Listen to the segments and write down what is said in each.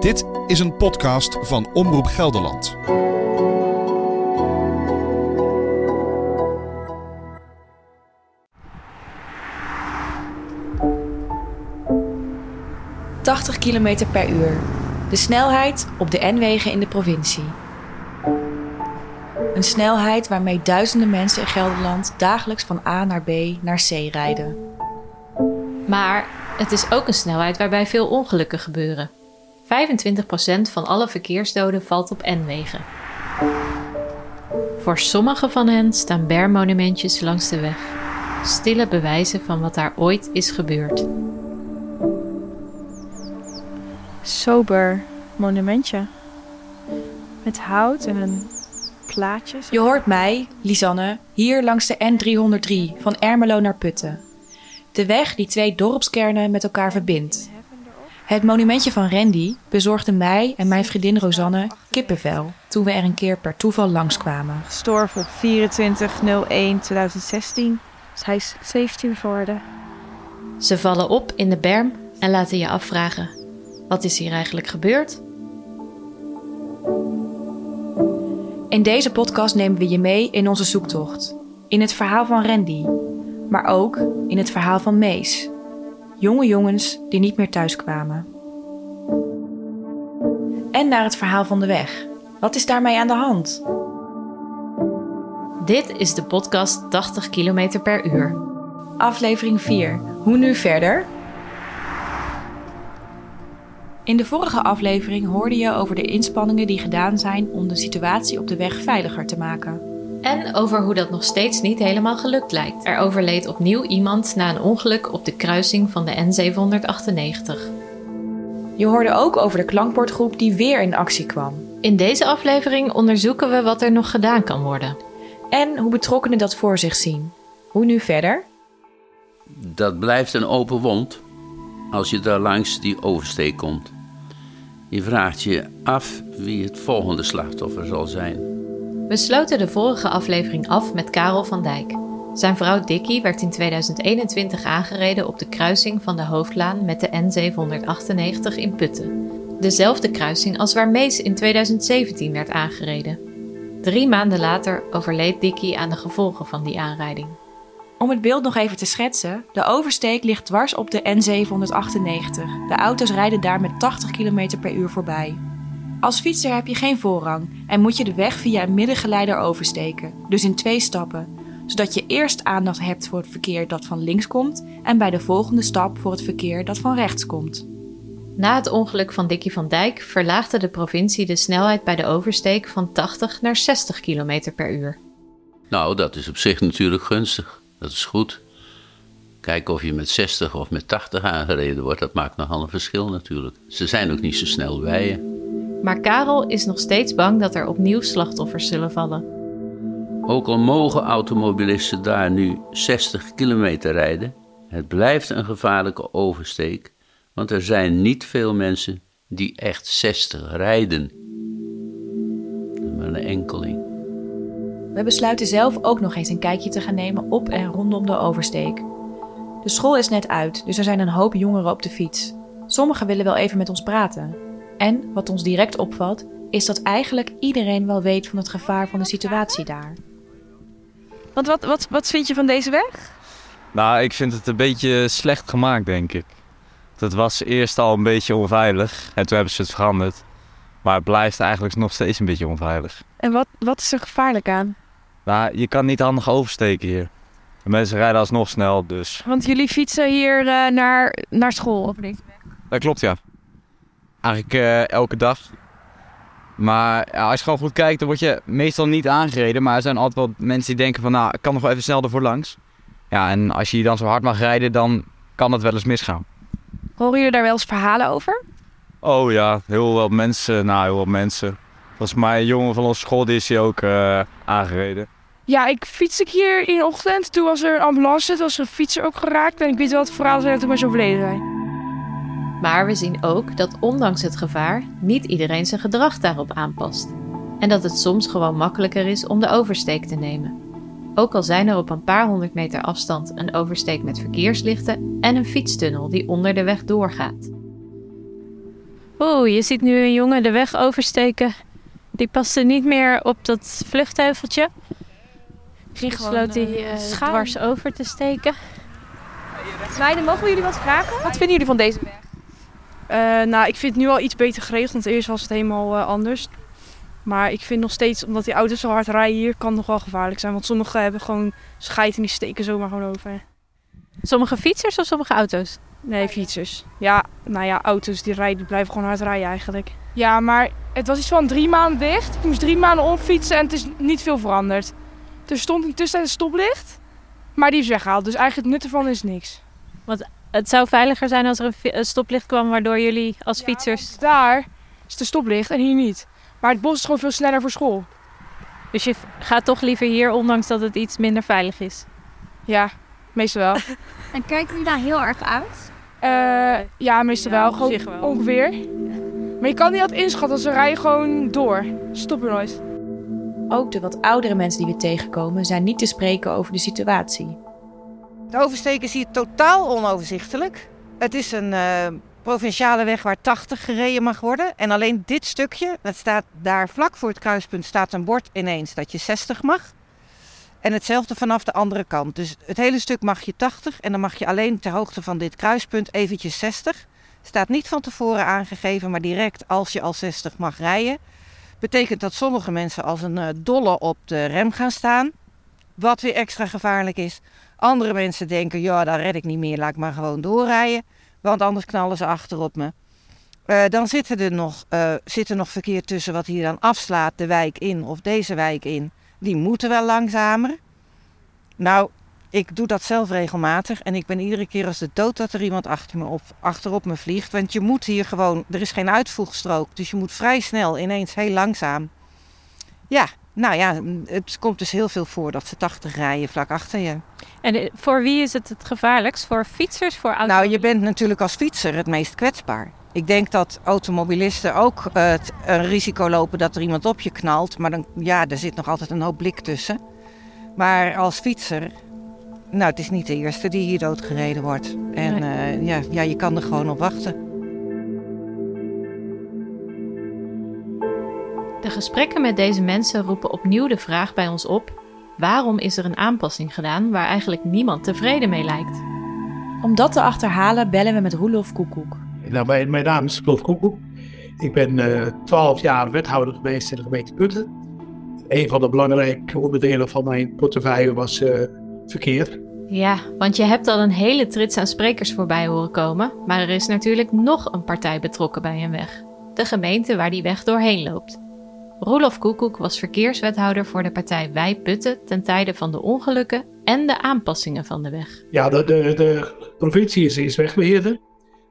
Dit is een podcast van Omroep Gelderland. ...80 km per uur. De snelheid op de N-wegen in de provincie. Een snelheid waarmee duizenden mensen in Gelderland... ...dagelijks van A naar B naar C rijden. Maar het is ook een snelheid waarbij veel ongelukken gebeuren. 25% van alle verkeersdoden valt op N-wegen. Voor sommige van hen staan bermonumentjes langs de weg. Stille bewijzen van wat daar ooit is gebeurd. Sober monumentje. Met hout en plaatjes. Je hoort mij, Lisanne, hier langs de N303 van Ermelo naar Putten. De weg die twee dorpskernen met elkaar verbindt. Het monumentje van Randy bezorgde mij en mijn vriendin Rosanne kippenvel toen we er een keer per toeval langskwamen. Gestorven op 24-01-2016. Dus hij is 17 geworden. Ze vallen op in de berm en laten je afvragen: wat is hier eigenlijk gebeurd? In deze podcast nemen we je mee in onze zoektocht. In het verhaal van Randy, maar ook in het verhaal van Mees. Jonge jongens die niet meer thuis kwamen. En naar het verhaal van de weg. Wat is daarmee aan de hand? Dit is de podcast 80 km per uur. Aflevering 4. Hoe nu verder? In de vorige aflevering hoorde je over de inspanningen die gedaan zijn om de situatie op de weg veiliger te maken. En over hoe dat nog steeds niet helemaal gelukt lijkt. Er overleed opnieuw iemand na een ongeluk op de kruising van de N798. Je hoorde ook over de klankbordgroep die weer in actie kwam. In deze aflevering onderzoeken we wat er nog gedaan kan worden. En hoe betrokkenen dat voor zich zien. Hoe nu verder? Dat blijft een open wond als je daar langs die oversteek komt. Je vraagt je af wie het volgende slachtoffer zal zijn. We sloten de vorige aflevering af met Karel van Dijk. Zijn vrouw Dickie werd in 2021 aangereden op de kruising van de hoofdlaan met de N798 in Putten. Dezelfde kruising als waar Mees in 2017 werd aangereden. Drie maanden later overleed Dickie aan de gevolgen van die aanrijding. Om het beeld nog even te schetsen, de oversteek ligt dwars op de N798. De auto's rijden daar met 80 km per uur voorbij. Als fietser heb je geen voorrang en moet je de weg via een middengeleider oversteken, dus in twee stappen, zodat je eerst aandacht hebt voor het verkeer dat van links komt en bij de volgende stap voor het verkeer dat van rechts komt. Na het ongeluk van Dickie van Dijk verlaagde de provincie de snelheid bij de oversteek van 80 naar 60 km per uur. Nou, dat is op zich natuurlijk gunstig. Dat is goed. Kijken of je met 60 of met 80 aangereden wordt, dat maakt nogal een verschil natuurlijk. Ze zijn ook niet zo snel bij je. Maar Karel is nog steeds bang dat er opnieuw slachtoffers zullen vallen. Ook al mogen automobilisten daar nu 60 kilometer rijden, het blijft een gevaarlijke oversteek, want er zijn niet veel mensen die echt 60 rijden. Maar een enkeling. We besluiten zelf ook nog eens een kijkje te gaan nemen op en rondom de oversteek. De school is net uit, dus er zijn een hoop jongeren op de fiets. Sommigen willen wel even met ons praten. En wat ons direct opvalt, is dat eigenlijk iedereen wel weet van het gevaar van de situatie daar. Want wat, wat, wat vind je van deze weg? Nou, ik vind het een beetje slecht gemaakt, denk ik. Het was eerst al een beetje onveilig en toen hebben ze het veranderd. Maar het blijft eigenlijk nog steeds een beetje onveilig. En wat, wat is er gevaarlijk aan? Nou, je kan niet handig oversteken hier. De mensen rijden alsnog snel, dus... Want jullie fietsen hier uh, naar, naar school deze weg? Dat klopt, ja. Eigenlijk uh, elke dag. Maar ja, als je gewoon goed kijkt, dan word je meestal niet aangereden. Maar er zijn altijd wel mensen die denken van, nou, ik kan nog wel even snel ervoor langs. Ja, en als je dan zo hard mag rijden, dan kan het wel eens misgaan. Horen jullie daar wel eens verhalen over? Oh ja, heel wat mensen. Nou, heel wat mensen. Volgens mij een jongen van onze school, die is hier ook uh, aangereden. Ja, ik fiets ik hier in de ochtend. Toen was er een ambulance, toen was er een fietser ook geraakt. En ik weet wel het verhaal zijn dat toen maar zo overleden zijn. Maar we zien ook dat ondanks het gevaar niet iedereen zijn gedrag daarop aanpast. En dat het soms gewoon makkelijker is om de oversteek te nemen. Ook al zijn er op een paar honderd meter afstand een oversteek met verkeerslichten en een fietstunnel die onder de weg doorgaat. Oeh, je ziet nu een jongen de weg oversteken. Die paste niet meer op dat vluchtheuveltje. Ging Besloot hij uh, dwars over te steken. Meiden, mogen we jullie wat vragen? Wat vinden jullie van deze weg? Uh, nou, ik vind het nu al iets beter geregeld, want eerst was het helemaal uh, anders. Maar ik vind nog steeds, omdat die auto's zo hard rijden hier, kan het nog wel gevaarlijk zijn. Want sommigen hebben gewoon scheid en die steken zomaar gewoon over. Sommige fietsers of sommige auto's? Nee, fietsers. Ja, nou ja, auto's die rijden, die blijven gewoon hard rijden eigenlijk. Ja, maar het was iets van drie maanden dicht. Ik moest drie maanden omfietsen en het is niet veel veranderd. Er stond in tussentijd een stoplicht, maar die is weggehaald. Dus eigenlijk het nut ervan is niks. Want het zou veiliger zijn als er een stoplicht kwam waardoor jullie als fietsers... Daar is de stoplicht en hier niet. Maar het bos is gewoon veel sneller voor school. Dus je gaat toch liever hier, ondanks dat het iets minder veilig is? Ja, meestal wel. en kijken jullie daar heel erg uit? Uh, ja, meestal ja, wel. Gewoon wel. ongeveer. Maar je kan niet altijd inschatten, ze rijden gewoon door. Stoppen nooit. Ook de wat oudere mensen die we tegenkomen zijn niet te spreken over de situatie. De oversteek is hier totaal onoverzichtelijk. Het is een uh, provinciale weg waar 80 gereden mag worden. En alleen dit stukje, dat staat daar vlak voor het kruispunt, staat een bord ineens dat je 60 mag. En hetzelfde vanaf de andere kant. Dus het hele stuk mag je 80 en dan mag je alleen ter hoogte van dit kruispunt eventjes 60. Staat niet van tevoren aangegeven, maar direct als je al 60 mag rijden. Betekent dat sommige mensen als een uh, dolle op de rem gaan staan. Wat weer extra gevaarlijk is. Andere mensen denken, ja, daar red ik niet meer, laat ik maar gewoon doorrijden. Want anders knallen ze achter op me. Uh, dan zit er, nog, uh, zit er nog verkeer tussen wat hier dan afslaat, de wijk in of deze wijk in. Die moeten wel langzamer. Nou, ik doe dat zelf regelmatig en ik ben iedere keer als de dood dat er iemand achter me op, achterop me vliegt. Want je moet hier gewoon, er is geen uitvoegstrook, dus je moet vrij snel ineens heel langzaam. Ja, nou ja, het komt dus heel veel voor dat ze 80 rijden vlak achter je. En eh, voor wie is het het gevaarlijkst? Voor fietsers, voor auto's? Nou, je bent natuurlijk als fietser het meest kwetsbaar. Ik denk dat automobilisten ook uh, een risico lopen dat er iemand op je knalt. Maar dan, ja, er zit nog altijd een hoop blik tussen. Maar als fietser, nou, het is niet de eerste die hier doodgereden wordt. En uh, ja, ja, je kan er gewoon op wachten. De gesprekken met deze mensen roepen opnieuw de vraag bij ons op: waarom is er een aanpassing gedaan waar eigenlijk niemand tevreden mee lijkt? Om dat te achterhalen bellen we met Roelof Koekoek. Nou, mijn, mijn naam is Roelof Koekoek. Ik ben twaalf uh, jaar wethouder geweest in de gemeente Putten. Een van de belangrijke onderdelen van mijn portefeuille was uh, verkeer. Ja, want je hebt al een hele trits aan sprekers voorbij horen komen. Maar er is natuurlijk nog een partij betrokken bij een weg. De gemeente waar die weg doorheen loopt. Roelof Koekoek was verkeerswethouder voor de partij Wij Putten ten tijde van de ongelukken en de aanpassingen van de weg. Ja, de, de, de provincie is, is wegbeheerder.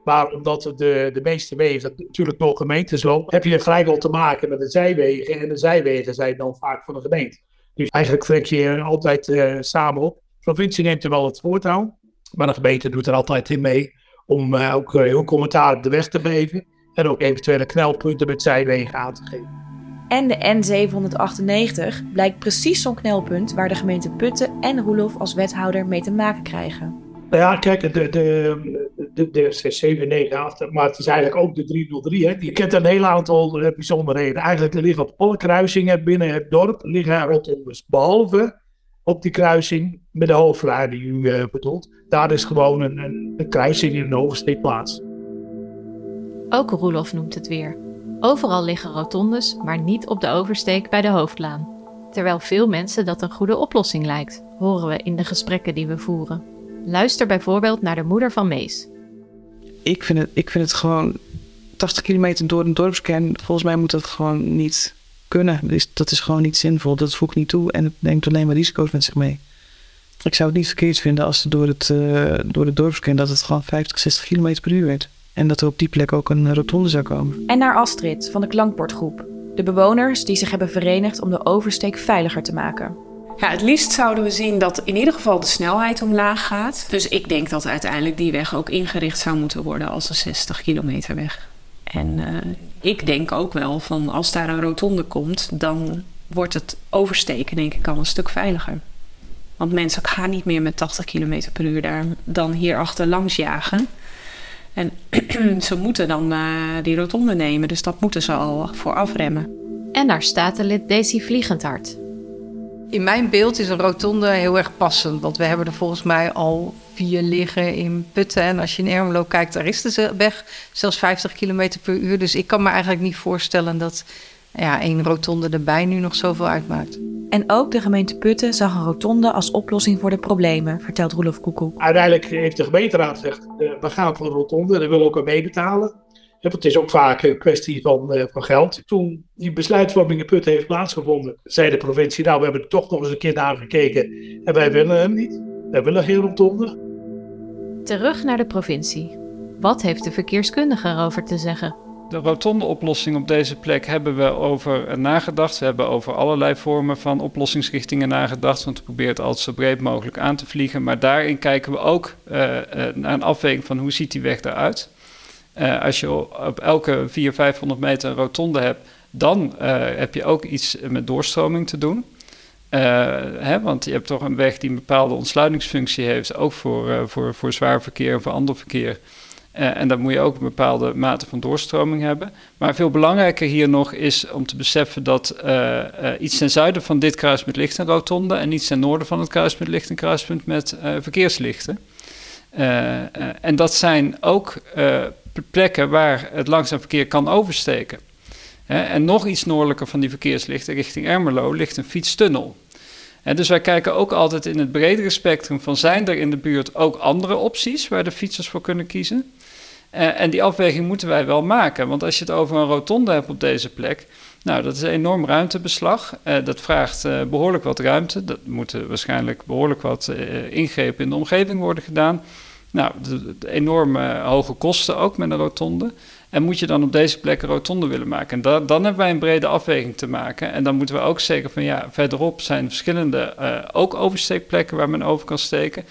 Maar omdat de, de meeste wegen natuurlijk door gemeentes lopen, heb je vrijwel te maken met de zijwegen. En de zijwegen zijn dan vaak van de gemeente. Dus eigenlijk trek je altijd uh, samen op. De provincie neemt er wel het voortouw, maar de gemeente doet er altijd in mee om uh, ook uh, heel commentaar op de weg te geven. En ook eventuele knelpunten met zijwegen aan te geven. En de N798 blijkt precies zo'n knelpunt waar de gemeente Putten en Roelof als wethouder mee te maken krijgen. Nou ja, kijk, de, de, de, de 798, maar het is eigenlijk ook de 303. Hè. Je kent een heel aantal uh, bijzonderheden. Eigenlijk liggen op alle kruisingen binnen het dorp liggen rotondes. Behalve op die kruising met de hoofdlijn die u uh, bedoelt. Daar is gewoon een, een, een kruising in een oversteekplaats. Ook Roelof noemt het weer. Overal liggen rotondes, maar niet op de oversteek bij de hoofdlaan. Terwijl veel mensen dat een goede oplossing lijkt, horen we in de gesprekken die we voeren. Luister bijvoorbeeld naar de moeder van Mees. Ik vind het, ik vind het gewoon 80 kilometer door een dorpskern. Volgens mij moet dat gewoon niet kunnen. Dat is, dat is gewoon niet zinvol. Dat voegt niet toe en het neemt alleen maar risico's met zich mee. Ik zou het niet verkeerd vinden als door het, uh, door de dorpskern dat het gewoon 50, 60 kilometer per uur werd. En dat er op die plek ook een rotonde zou komen. En naar Astrid van de Klankbordgroep. De bewoners die zich hebben verenigd om de oversteek veiliger te maken. Ja, het liefst zouden we zien dat in ieder geval de snelheid omlaag gaat. Dus ik denk dat uiteindelijk die weg ook ingericht zou moeten worden als een 60 kilometer weg. En uh, ik denk ook wel van als daar een rotonde komt, dan wordt het oversteken denk ik al een stuk veiliger. Want mensen gaan niet meer met 80 km per uur daar dan hier achter langs jagen. En ze moeten dan uh, die rotonde nemen, dus dat moeten ze al voor afremmen. En daar staat de lid Daisy Vliegendhart. In mijn beeld is een rotonde heel erg passend. Want we hebben er volgens mij al vier liggen in Putten. En als je in Ermelo kijkt, daar is de weg zelfs 50 km per uur. Dus ik kan me eigenlijk niet voorstellen dat ja, één rotonde erbij nu nog zoveel uitmaakt. En ook de gemeente Putten zag een rotonde als oplossing voor de problemen, vertelt Roelof Koekoek. Uiteindelijk heeft de gemeenteraad gezegd, uh, we gaan voor een rotonde, daar willen we ook aan meebetalen. Het is ook vaak een kwestie van, uh, van geld. Toen die besluitvorming in Putten heeft plaatsgevonden, zei de provincie, nou we hebben er toch nog eens een keer naar gekeken en wij willen hem niet. Wij willen geen rotonde. Terug naar de provincie. Wat heeft de verkeerskundige erover te zeggen? De rotonde-oplossing op deze plek hebben we over nagedacht. We hebben over allerlei vormen van oplossingsrichtingen nagedacht. Want we proberen het altijd zo breed mogelijk aan te vliegen. Maar daarin kijken we ook uh, uh, naar een afweging van hoe ziet die weg eruit. Uh, als je op elke 400, 500 meter een rotonde hebt, dan heb je ook iets met doorstroming te doen. Hè, want je hebt toch een weg die een bepaalde ontsluitingsfunctie heeft, ook voor, voor, voor zwaar verkeer en voor ander verkeer. Uh, en dan moet je ook een bepaalde mate van doorstroming hebben. Maar veel belangrijker hier nog is om te beseffen dat uh, uh, iets ten zuiden van dit kruispunt ligt een rotonde en iets ten noorden van het kruispunt ligt een kruispunt met verkeerslichten. en dat zijn ook plekken waar het langzaam verkeer kan oversteken. en nog iets noordelijker van die verkeerslichten, richting Ermelo, ligt een fietstunnel. En dus wij kijken ook altijd in het bredere spectrum van zijn er in de buurt ook andere opties waar de fietsers voor kunnen kiezen. Uh, en die afweging moeten wij wel maken. Want als je het over een rotonde hebt op deze plek. Nou, dat is enorm ruimtebeslag. Uh, dat vraagt uh, behoorlijk wat ruimte. Dat moeten waarschijnlijk behoorlijk wat ingrepen in de omgeving worden gedaan. Nou, de enorme hoge kosten ook met een rotonde. En moet je dan op deze plek een rotonde willen maken? En da dan hebben wij een brede afweging te maken. En dan moeten we ook zeggen van ja, verderop zijn verschillende ook oversteekplekken waar men over kan steken.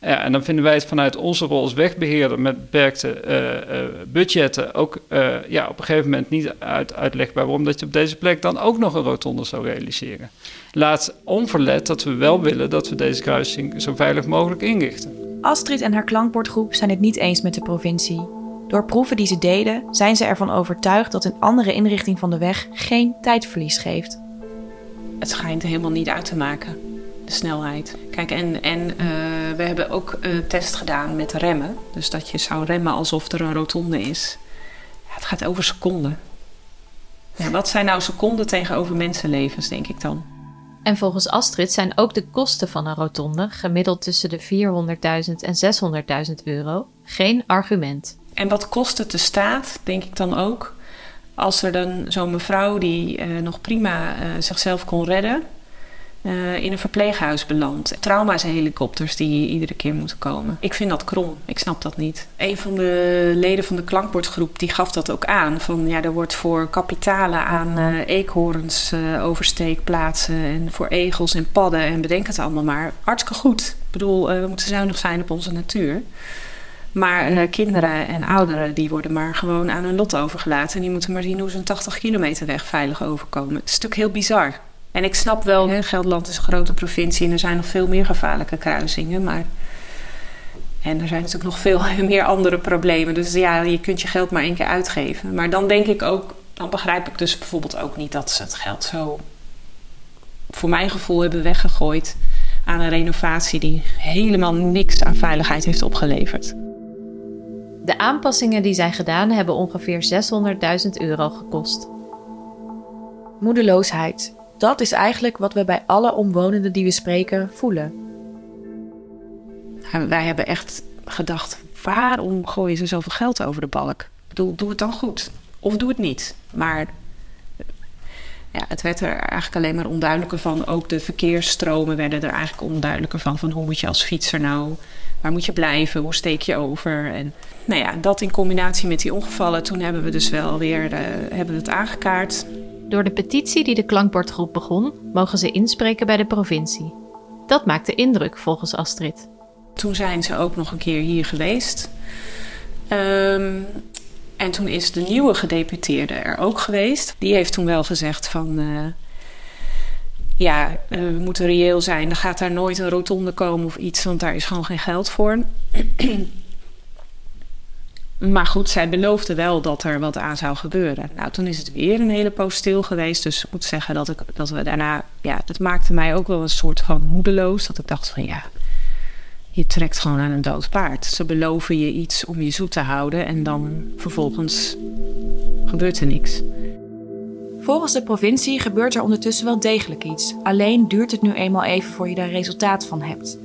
Ja, en dan vinden wij het vanuit onze rol als wegbeheerder met beperkte uh, uh, budgetten ook ja, op een gegeven moment niet uit, uitlegbaar waarom dat je op deze plek dan ook nog een rotonde zou realiseren. Laat onverlet dat we wel willen dat we deze kruising zo veilig mogelijk inrichten. Astrid en haar klankbordgroep zijn het niet eens met de provincie. Door proeven die ze deden, zijn ze ervan overtuigd dat een andere inrichting van de weg geen tijdverlies geeft. Het schijnt helemaal niet uit te maken de snelheid. Kijk, en, en uh, we hebben ook een test gedaan met remmen. Dus dat je zou remmen alsof er een rotonde is. Ja, het gaat over seconden. Ja, wat zijn nou seconden tegenover mensenlevens, denk ik dan? En volgens Astrid zijn ook de kosten van een rotonde, gemiddeld tussen de 400.000 en 600.000 euro, geen argument. En wat kost het de staat, denk ik dan ook. Als er dan zo'n mevrouw die uh, nog prima uh, zichzelf kon redden, uh, in een verpleeghuis belandt. Trauma's helikopters die iedere keer moeten komen. Ik vind dat krom. Ik snap dat niet. Een van de leden van de klankbordgroep die gaf dat ook aan. Van ja, er wordt voor kapitalen aan uh, eekhoorns uh, oversteekplaatsen en voor egels en padden en bedenk het allemaal maar. Hartstikke goed. Ik bedoel, we moeten zuinig zijn op onze natuur. Maar kinderen en ouderen die worden maar gewoon aan hun lot overgelaten. En die moeten maar zien hoe ze een 80 kilometer weg veilig overkomen. Het is natuurlijk heel bizar. En ik snap wel, hè, Gelderland is een grote provincie en er zijn nog veel meer gevaarlijke kruisingen. Maar... En er zijn natuurlijk nog veel meer andere problemen. Dus ja, je kunt je geld maar één keer uitgeven. Maar dan denk ik ook, dan begrijp ik dus bijvoorbeeld ook niet dat ze het geld zo voor mijn gevoel hebben weggegooid aan een renovatie die helemaal niks aan veiligheid heeft opgeleverd. De aanpassingen die zijn gedaan hebben ongeveer 600.000 euro gekost. Moedeloosheid, dat is eigenlijk wat we bij alle omwonenden die we spreken voelen. Wij hebben echt gedacht: waarom gooien ze zoveel geld over de balk? Ik bedoel, doe het dan goed. Of doe het niet. Maar ja, het werd er eigenlijk alleen maar onduidelijker van. Ook de verkeersstromen werden er eigenlijk onduidelijker van. Van hoe moet je als fietser nou, waar moet je blijven, hoe steek je over? En nou ja, dat in combinatie met die ongevallen, toen hebben we dus wel weer uh, hebben we het aangekaart. Door de petitie die de klankbordgroep begon, mogen ze inspreken bij de provincie. Dat maakte indruk volgens Astrid. Toen zijn ze ook nog een keer hier geweest. Um, en toen is de nieuwe gedeputeerde er ook geweest. Die heeft toen wel gezegd van... Uh, ja, uh, we moeten reëel zijn. Er gaat daar nooit een rotonde komen of iets, want daar is gewoon geen geld voor. Maar goed, zij beloofde wel dat er wat aan zou gebeuren. Nou, toen is het weer een hele poos stil geweest. Dus ik moet zeggen dat, ik, dat we daarna... Ja, dat maakte mij ook wel een soort van moedeloos. Dat ik dacht van ja, je trekt gewoon aan een dood paard. Ze beloven je iets om je zoet te houden en dan vervolgens gebeurt er niks. Volgens de provincie gebeurt er ondertussen wel degelijk iets. Alleen duurt het nu eenmaal even voor je daar resultaat van hebt.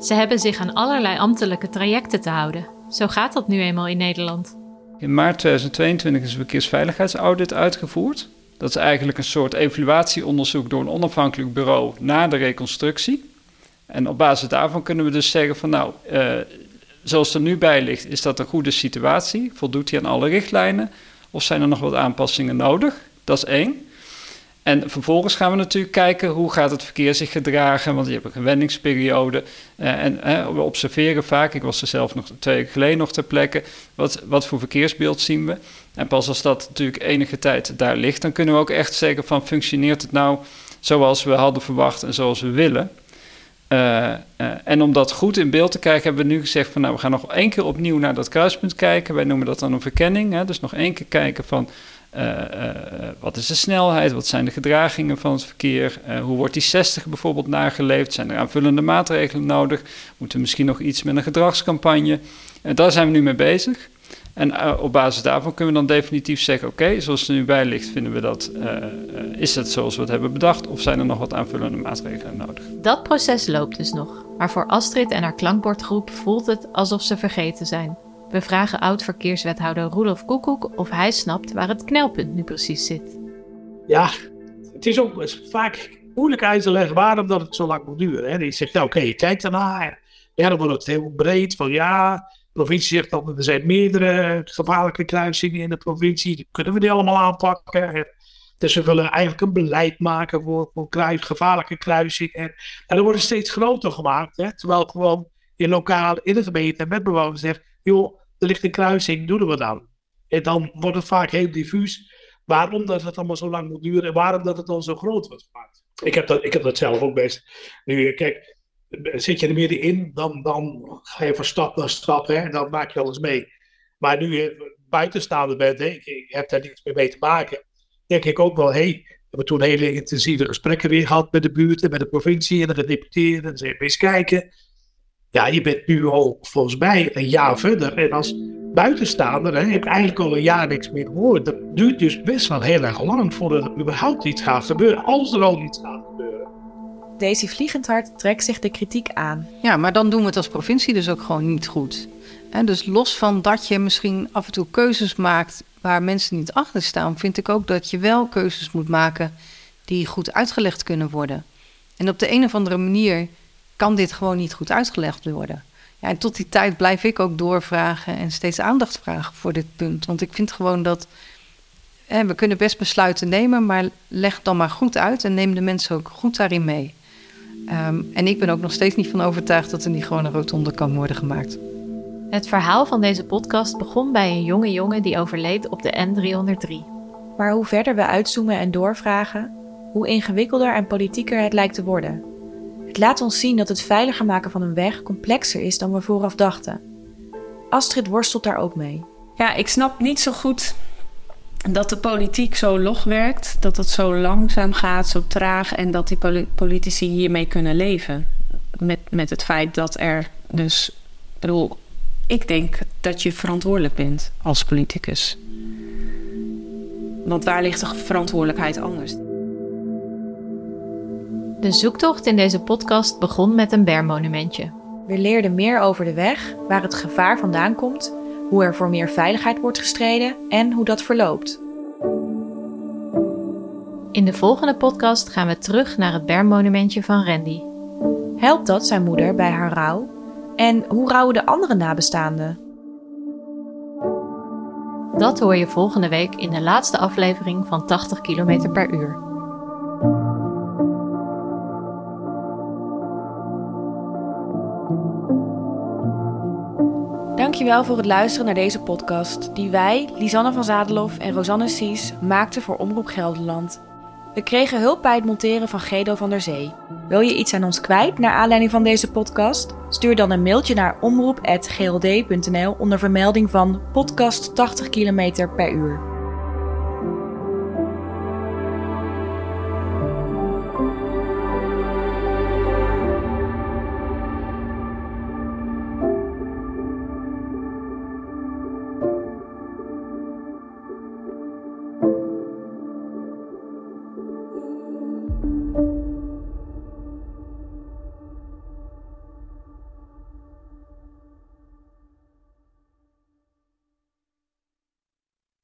Ze hebben zich aan allerlei ambtelijke trajecten te houden. Zo gaat dat nu eenmaal in Nederland. In maart 2022 is een verkeersveiligheidsaudit uitgevoerd. Dat is eigenlijk een soort evaluatieonderzoek door een onafhankelijk bureau na de reconstructie. En op basis daarvan kunnen we dus zeggen van nou, uh, zoals er nu bij ligt, is dat een goede situatie? Voldoet hij aan alle richtlijnen? Of zijn er nog wat aanpassingen nodig? Dat is één. En vervolgens gaan we natuurlijk kijken hoe gaat het verkeer zich gedragen, want je hebt een gewenningsperiode. Uh, en we observeren vaak, ik was er zelf nog twee weken geleden nog ter plekke, wat, wat voor verkeersbeeld zien we. En pas als dat natuurlijk enige tijd daar ligt, dan kunnen we ook echt zeggen van functioneert het nou zoals we hadden verwacht en zoals we willen. Uh, uh, en om dat goed in beeld te krijgen, hebben we nu gezegd van nou, we gaan nog één keer opnieuw naar dat kruispunt kijken. Wij noemen dat dan een verkenning. Hè? Dus nog één keer kijken van uh, wat is de snelheid, wat zijn de gedragingen van het verkeer, hoe wordt die 60 bijvoorbeeld nageleefd, zijn er aanvullende maatregelen nodig, moeten we misschien nog iets met een gedragscampagne. Daar zijn we nu mee bezig. En uh, op basis daarvan kunnen we dan definitief zeggen: oké, zoals het er nu bij ligt, vinden we dat. Uh, is het zoals we het hebben bedacht? Of zijn er nog wat aanvullende maatregelen nodig? Dat proces loopt dus nog. Maar voor Astrid en haar klankbordgroep voelt het alsof ze vergeten zijn. We vragen oud-verkeerswethouder Roelof Koekoek of hij snapt waar het knelpunt nu precies zit. Ja, het is ook vaak moeilijk uit te leggen waarom dat het zo lang moet duren. Hè. Die zegt: nou, oké, okay, je kijkt ernaar. Ja, dan wordt het heel breed van ja provincie zegt dan, er zijn meerdere gevaarlijke kruisingen in de provincie. Kunnen we die allemaal aanpakken? Dus we willen eigenlijk een beleid maken voor, voor gevaarlijke kruisingen. En, en dat wordt steeds groter gemaakt. Hè? Terwijl gewoon in lokaal, in de gemeente met bewoners zegt, joh, er ligt een kruising, doen we dan. En dan wordt het vaak heel diffuus waarom dat het allemaal zo lang moet duren en waarom dat het dan zo groot wordt gemaakt. Ik heb dat, ik heb dat zelf ook best. Nu, kijk, zit je er middenin, dan, dan ga je van stap naar stap hè, en dan maak je alles mee. Maar nu je buitenstaander bent, denk ik, hebt daar niets meer mee te maken, denk ik ook wel, hé, hey, we hebben toen hele intensieve gesprekken weer gehad met de buurt en met de provincie en de gedeputeerden. En ze eens kijken. Ja, je bent nu al volgens mij een jaar verder. En als buitenstaander hè, heb eigenlijk al een jaar niks meer gehoord. Dat duurt dus best wel heel erg lang voordat er überhaupt iets gaat gebeuren. Als er al iets gaat gebeuren. Daisy Vliegendhart trekt zich de kritiek aan. Ja, maar dan doen we het als provincie dus ook gewoon niet goed. Dus los van dat je misschien af en toe keuzes maakt waar mensen niet achter staan, vind ik ook dat je wel keuzes moet maken die goed uitgelegd kunnen worden. En op de een of andere manier kan dit gewoon niet goed uitgelegd worden. Ja, en tot die tijd blijf ik ook doorvragen en steeds aandacht vragen voor dit punt. Want ik vind gewoon dat. Hè, we kunnen best besluiten nemen, maar leg dan maar goed uit en neem de mensen ook goed daarin mee. Um, en ik ben ook nog steeds niet van overtuigd dat er niet gewoon een rotonde kan worden gemaakt. Het verhaal van deze podcast begon bij een jonge jongen die overleed op de N303. Maar hoe verder we uitzoomen en doorvragen, hoe ingewikkelder en politieker het lijkt te worden. Het laat ons zien dat het veiliger maken van een weg complexer is dan we vooraf dachten. Astrid worstelt daar ook mee. Ja, ik snap niet zo goed dat de politiek zo log werkt, dat het zo langzaam gaat, zo traag en dat die politici hiermee kunnen leven. Met, met het feit dat er dus, ik bedoel, ik denk dat je verantwoordelijk bent als politicus. Want waar ligt de verantwoordelijkheid anders? De zoektocht in deze podcast begon met een bermonumentje. We leerden meer over de weg, waar het gevaar vandaan komt, hoe er voor meer veiligheid wordt gestreden en hoe dat verloopt. In de volgende podcast gaan we terug naar het bermonumentje van Randy. Helpt dat zijn moeder bij haar rouw? En hoe rouwen de andere nabestaanden? Dat hoor je volgende week in de laatste aflevering van 80 km per uur. Dankjewel voor het luisteren naar deze podcast, die wij, Lisanne van Zadelof en Rosanne Sies, maakten voor Omroep Gelderland. We kregen hulp bij het monteren van Gedo van der Zee. Wil je iets aan ons kwijt naar aanleiding van deze podcast? Stuur dan een mailtje naar omroep.gld.nl onder vermelding van podcast 80 km per uur.